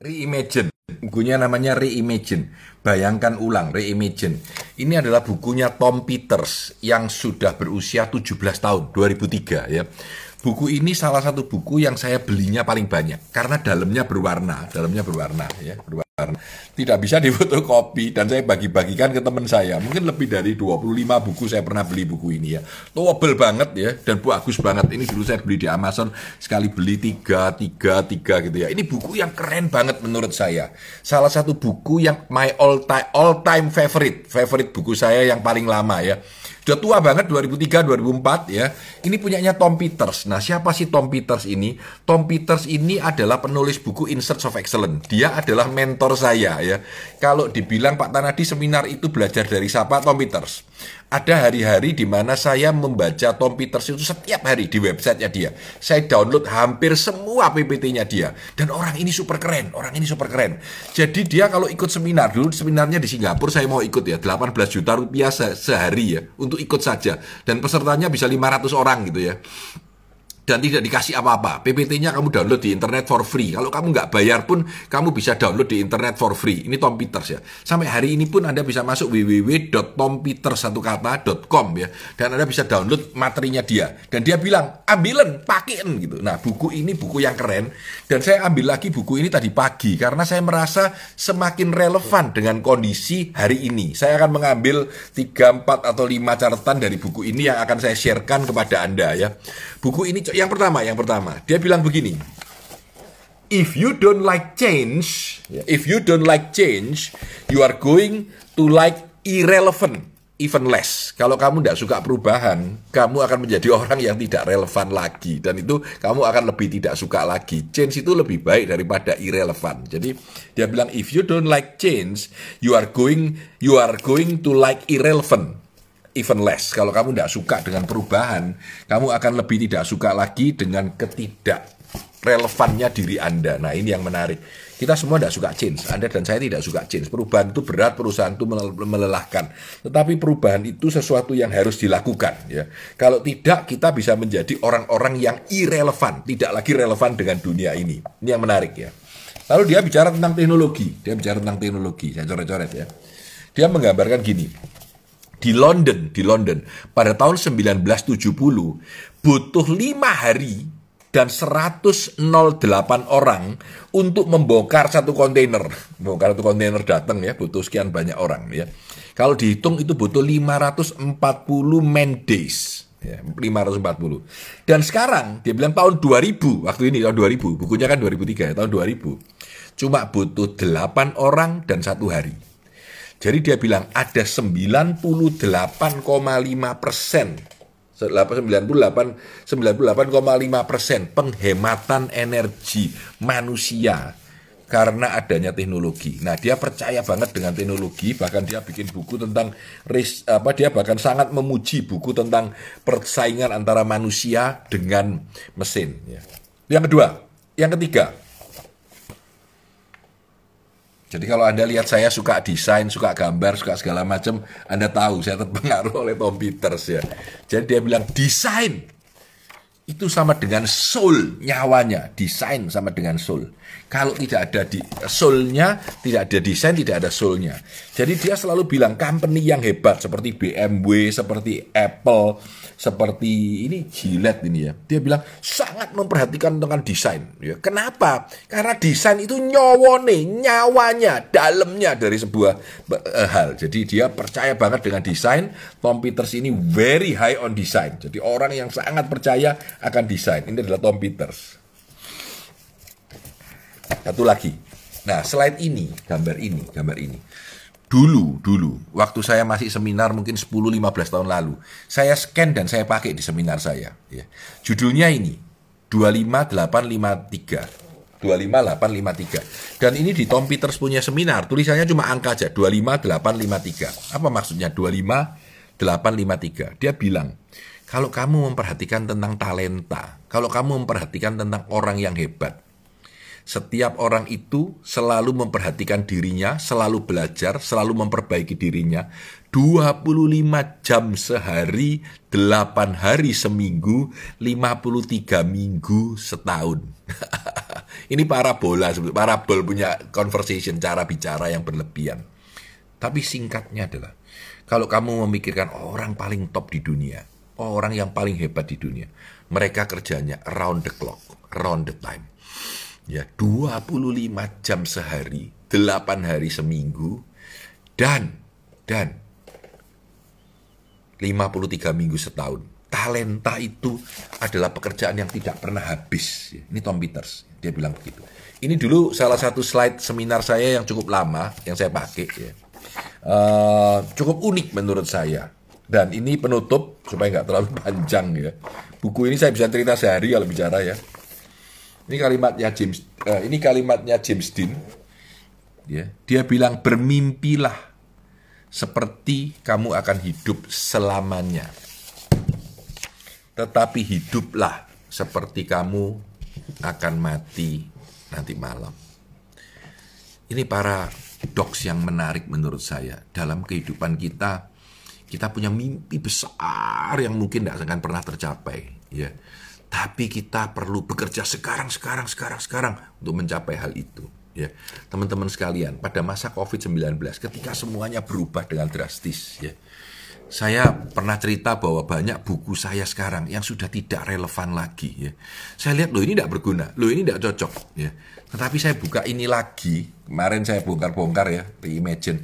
Reimagine. Bukunya namanya Reimagine. Bayangkan ulang, Reimagine. Ini adalah bukunya Tom Peters yang sudah berusia 17 tahun, 2003 ya. Buku ini salah satu buku yang saya belinya paling banyak karena dalamnya berwarna, dalamnya berwarna ya, berwarna. Tidak bisa difotokopi dan saya bagi-bagikan ke teman saya. Mungkin lebih dari 25 buku saya pernah beli buku ini ya. Tobel banget ya dan bagus banget. Ini dulu saya beli di Amazon sekali beli tiga, tiga, tiga gitu ya. Ini buku yang keren banget menurut saya. Salah satu buku yang my all time all time favorite, favorite buku saya yang paling lama ya Sudah tua banget 2003 2004 ya. Ini punyanya Tom Peters. Nah, siapa sih Tom Peters ini? Tom Peters ini adalah penulis buku In Search of Excellence. Dia adalah mentor saya ya. Kalau dibilang Pak Tanadi seminar itu belajar dari siapa? Tom Peters. Ada hari-hari di mana saya membaca Tom Peters itu setiap hari di websitenya dia. Saya download hampir semua PPT-nya dia. Dan orang ini super keren, orang ini super keren. Jadi dia kalau ikut seminar, dulu seminarnya di Singapura saya mau ikut ya, 18 juta rupiah se sehari ya, untuk ikut saja. Dan pesertanya bisa 500 orang gitu ya dan tidak dikasih apa-apa. PPT-nya kamu download di internet for free. Kalau kamu nggak bayar pun, kamu bisa download di internet for free. Ini Tom Peters ya. Sampai hari ini pun Anda bisa masuk www.tompeters1kata.com ya. Dan Anda bisa download materinya dia. Dan dia bilang, ambilan, pakein gitu. Nah, buku ini buku yang keren. Dan saya ambil lagi buku ini tadi pagi. Karena saya merasa semakin relevan dengan kondisi hari ini. Saya akan mengambil 3, 4, atau 5 catatan dari buku ini yang akan saya sharekan kepada Anda ya. Buku ini yang pertama, yang pertama, dia bilang begini. If you don't like change, if you don't like change, you are going to like irrelevant even less. Kalau kamu tidak suka perubahan, kamu akan menjadi orang yang tidak relevan lagi. Dan itu kamu akan lebih tidak suka lagi. Change itu lebih baik daripada irrelevant. Jadi dia bilang, if you don't like change, you are going you are going to like irrelevant even less. Kalau kamu tidak suka dengan perubahan, kamu akan lebih tidak suka lagi dengan ketidak relevannya diri Anda. Nah ini yang menarik. Kita semua tidak suka change. Anda dan saya tidak suka change. Perubahan itu berat, perusahaan itu melelahkan. Tetapi perubahan itu sesuatu yang harus dilakukan. Ya. Kalau tidak, kita bisa menjadi orang-orang yang irrelevan. Tidak lagi relevan dengan dunia ini. Ini yang menarik ya. Lalu dia bicara tentang teknologi. Dia bicara tentang teknologi. Saya coret-coret ya. Dia menggambarkan gini di London, di London pada tahun 1970 butuh lima hari dan 108 orang untuk membongkar satu kontainer. Membongkar satu kontainer datang ya, butuh sekian banyak orang ya. Kalau dihitung itu butuh 540 man days. Ya, 540. Dan sekarang dia bilang tahun 2000, waktu ini tahun 2000, bukunya kan 2003 ya, tahun 2000. Cuma butuh 8 orang dan satu hari. Jadi dia bilang ada 98,5 persen 98 98,5 persen penghematan energi manusia karena adanya teknologi. Nah, dia percaya banget dengan teknologi, bahkan dia bikin buku tentang ris, apa dia bahkan sangat memuji buku tentang persaingan antara manusia dengan mesin. Ya. Yang kedua, yang ketiga, jadi kalau Anda lihat saya suka desain, suka gambar, suka segala macam, Anda tahu saya terpengaruh oleh Tom Peters ya. Jadi dia bilang desain itu sama dengan soul nyawanya, desain sama dengan soul. Kalau tidak ada di soulnya, tidak ada desain, tidak ada soulnya. Jadi dia selalu bilang company yang hebat seperti BMW, seperti Apple, seperti ini Gillette ini ya. Dia bilang sangat memperhatikan tentang desain. Ya. Kenapa? Karena desain itu nyawone, nyawanya, dalamnya dari sebuah uh, hal. Jadi dia percaya banget dengan desain. Tom Peters ini very high on design. Jadi orang yang sangat percaya akan desain. Ini adalah Tom Peters. Satu lagi. Nah, slide ini, gambar ini, gambar ini dulu dulu waktu saya masih seminar mungkin 10-15 tahun lalu saya scan dan saya pakai di seminar saya ya. judulnya ini 25853 25853 dan ini di Tom Peters punya seminar tulisannya cuma angka aja 25853 apa maksudnya 25853 dia bilang kalau kamu memperhatikan tentang talenta kalau kamu memperhatikan tentang orang yang hebat setiap orang itu selalu memperhatikan dirinya, selalu belajar, selalu memperbaiki dirinya. 25 jam sehari, 8 hari seminggu, 53 minggu setahun. Ini parabola, parabol punya conversation, cara bicara yang berlebihan. Tapi singkatnya adalah, kalau kamu memikirkan orang paling top di dunia, orang yang paling hebat di dunia, mereka kerjanya around the clock, around the time. Ya, 25 jam sehari, 8 hari seminggu, dan, dan 53 minggu setahun. Talenta itu adalah pekerjaan yang tidak pernah habis. Ini Tom Peters, dia bilang begitu. Ini dulu salah satu slide seminar saya yang cukup lama, yang saya pakai. Uh, cukup unik menurut saya. Dan ini penutup supaya nggak terlalu panjang ya. Buku ini saya bisa cerita sehari kalau bicara ya. Ini kalimatnya James, uh, ini kalimatnya James Dean. Ya, dia bilang bermimpilah seperti kamu akan hidup selamanya. Tetapi hiduplah seperti kamu akan mati nanti malam. Ini para doks yang menarik menurut saya. Dalam kehidupan kita, kita punya mimpi besar yang mungkin tidak akan pernah tercapai. Ya. Tapi kita perlu bekerja sekarang, sekarang, sekarang, sekarang untuk mencapai hal itu ya teman-teman sekalian pada masa COVID-19 ketika semuanya berubah dengan drastis ya saya pernah cerita bahwa banyak buku saya sekarang yang sudah tidak relevan lagi ya. Saya lihat loh ini tidak berguna, loh ini tidak cocok ya. Tetapi saya buka ini lagi, kemarin saya bongkar-bongkar ya, reimagine.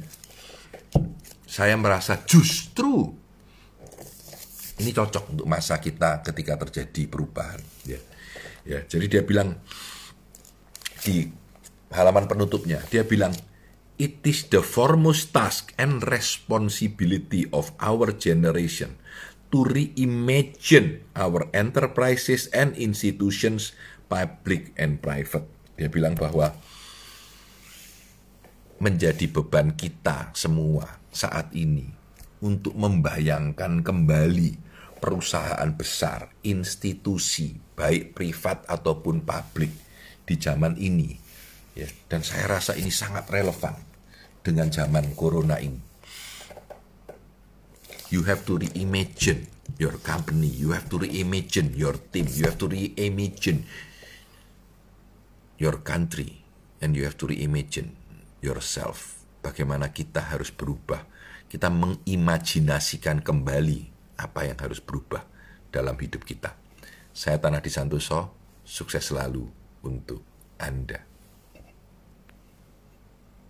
Saya merasa justru ini cocok untuk masa kita ketika terjadi perubahan ya. Ya, jadi dia bilang di halaman penutupnya. Dia bilang, It is the foremost task and responsibility of our generation to reimagine our enterprises and institutions, public and private. Dia bilang bahwa menjadi beban kita semua saat ini untuk membayangkan kembali perusahaan besar, institusi, baik privat ataupun publik di zaman ini Ya, dan saya rasa ini sangat relevan dengan zaman corona ini. You have to reimagine your company, you have to reimagine your team, you have to reimagine your country, and you have to reimagine yourself. Bagaimana kita harus berubah, kita mengimajinasikan kembali apa yang harus berubah dalam hidup kita. Saya Tanah di Santoso, sukses selalu untuk Anda.